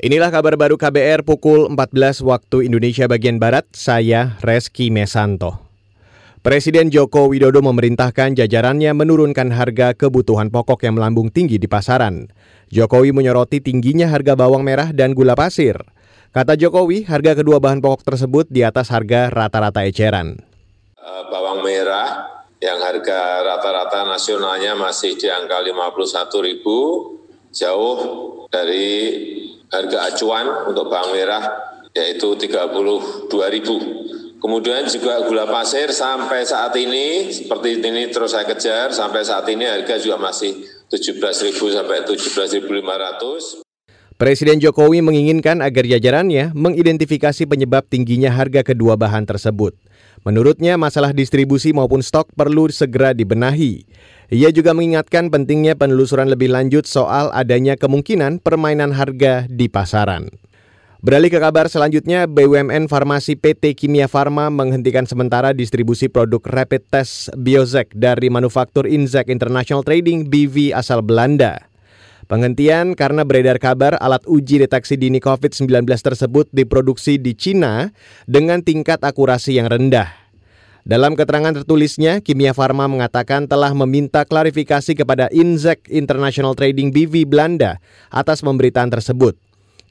Inilah kabar baru KBR pukul 14 waktu Indonesia bagian Barat, saya Reski Mesanto. Presiden Joko Widodo memerintahkan jajarannya menurunkan harga kebutuhan pokok yang melambung tinggi di pasaran. Jokowi menyoroti tingginya harga bawang merah dan gula pasir. Kata Jokowi, harga kedua bahan pokok tersebut di atas harga rata-rata eceran. Eh, bawang merah yang harga rata-rata nasionalnya masih di angka 51 ribu, jauh dari harga acuan untuk bawang merah yaitu 32 ribu. Kemudian juga gula pasir sampai saat ini, seperti ini terus saya kejar, sampai saat ini harga juga masih 17.000 sampai 17.500. Presiden Jokowi menginginkan agar jajarannya mengidentifikasi penyebab tingginya harga kedua bahan tersebut. Menurutnya, masalah distribusi maupun stok perlu segera dibenahi. Ia juga mengingatkan pentingnya penelusuran lebih lanjut soal adanya kemungkinan permainan harga di pasaran. Beralih ke kabar selanjutnya, BUMN Farmasi PT Kimia Farma menghentikan sementara distribusi produk rapid test Biozek dari manufaktur Inzek International Trading BV asal Belanda. Penghentian karena beredar kabar alat uji deteksi dini COVID-19 tersebut diproduksi di Cina dengan tingkat akurasi yang rendah. Dalam keterangan tertulisnya, Kimia Farma mengatakan telah meminta klarifikasi kepada Inzek International Trading BV Belanda atas pemberitaan tersebut.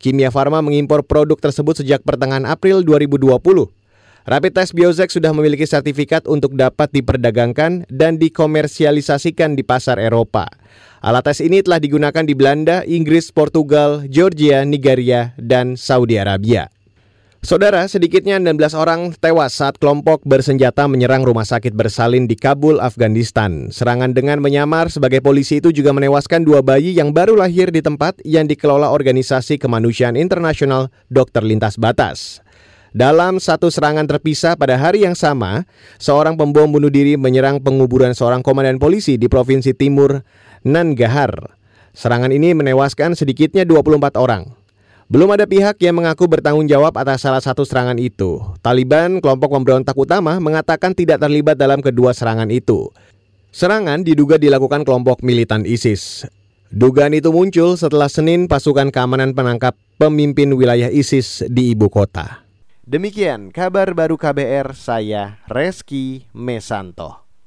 Kimia Farma mengimpor produk tersebut sejak pertengahan April 2020. Rapid test Biozek sudah memiliki sertifikat untuk dapat diperdagangkan dan dikomersialisasikan di pasar Eropa. Alat tes ini telah digunakan di Belanda, Inggris, Portugal, Georgia, Nigeria, dan Saudi Arabia. Saudara, sedikitnya 16 orang tewas saat kelompok bersenjata menyerang rumah sakit bersalin di Kabul, Afghanistan. Serangan dengan menyamar sebagai polisi itu juga menewaskan dua bayi yang baru lahir di tempat yang dikelola Organisasi Kemanusiaan Internasional Dokter Lintas Batas. Dalam satu serangan terpisah pada hari yang sama, seorang pembom bunuh diri menyerang penguburan seorang komandan polisi di Provinsi Timur Nangahar. Serangan ini menewaskan sedikitnya 24 orang. Belum ada pihak yang mengaku bertanggung jawab atas salah satu serangan itu. Taliban, kelompok pemberontak utama, mengatakan tidak terlibat dalam kedua serangan itu. Serangan diduga dilakukan kelompok militan ISIS. Dugaan itu muncul setelah Senin pasukan keamanan penangkap pemimpin wilayah ISIS di ibu kota. Demikian kabar baru KBR saya Reski Mesanto.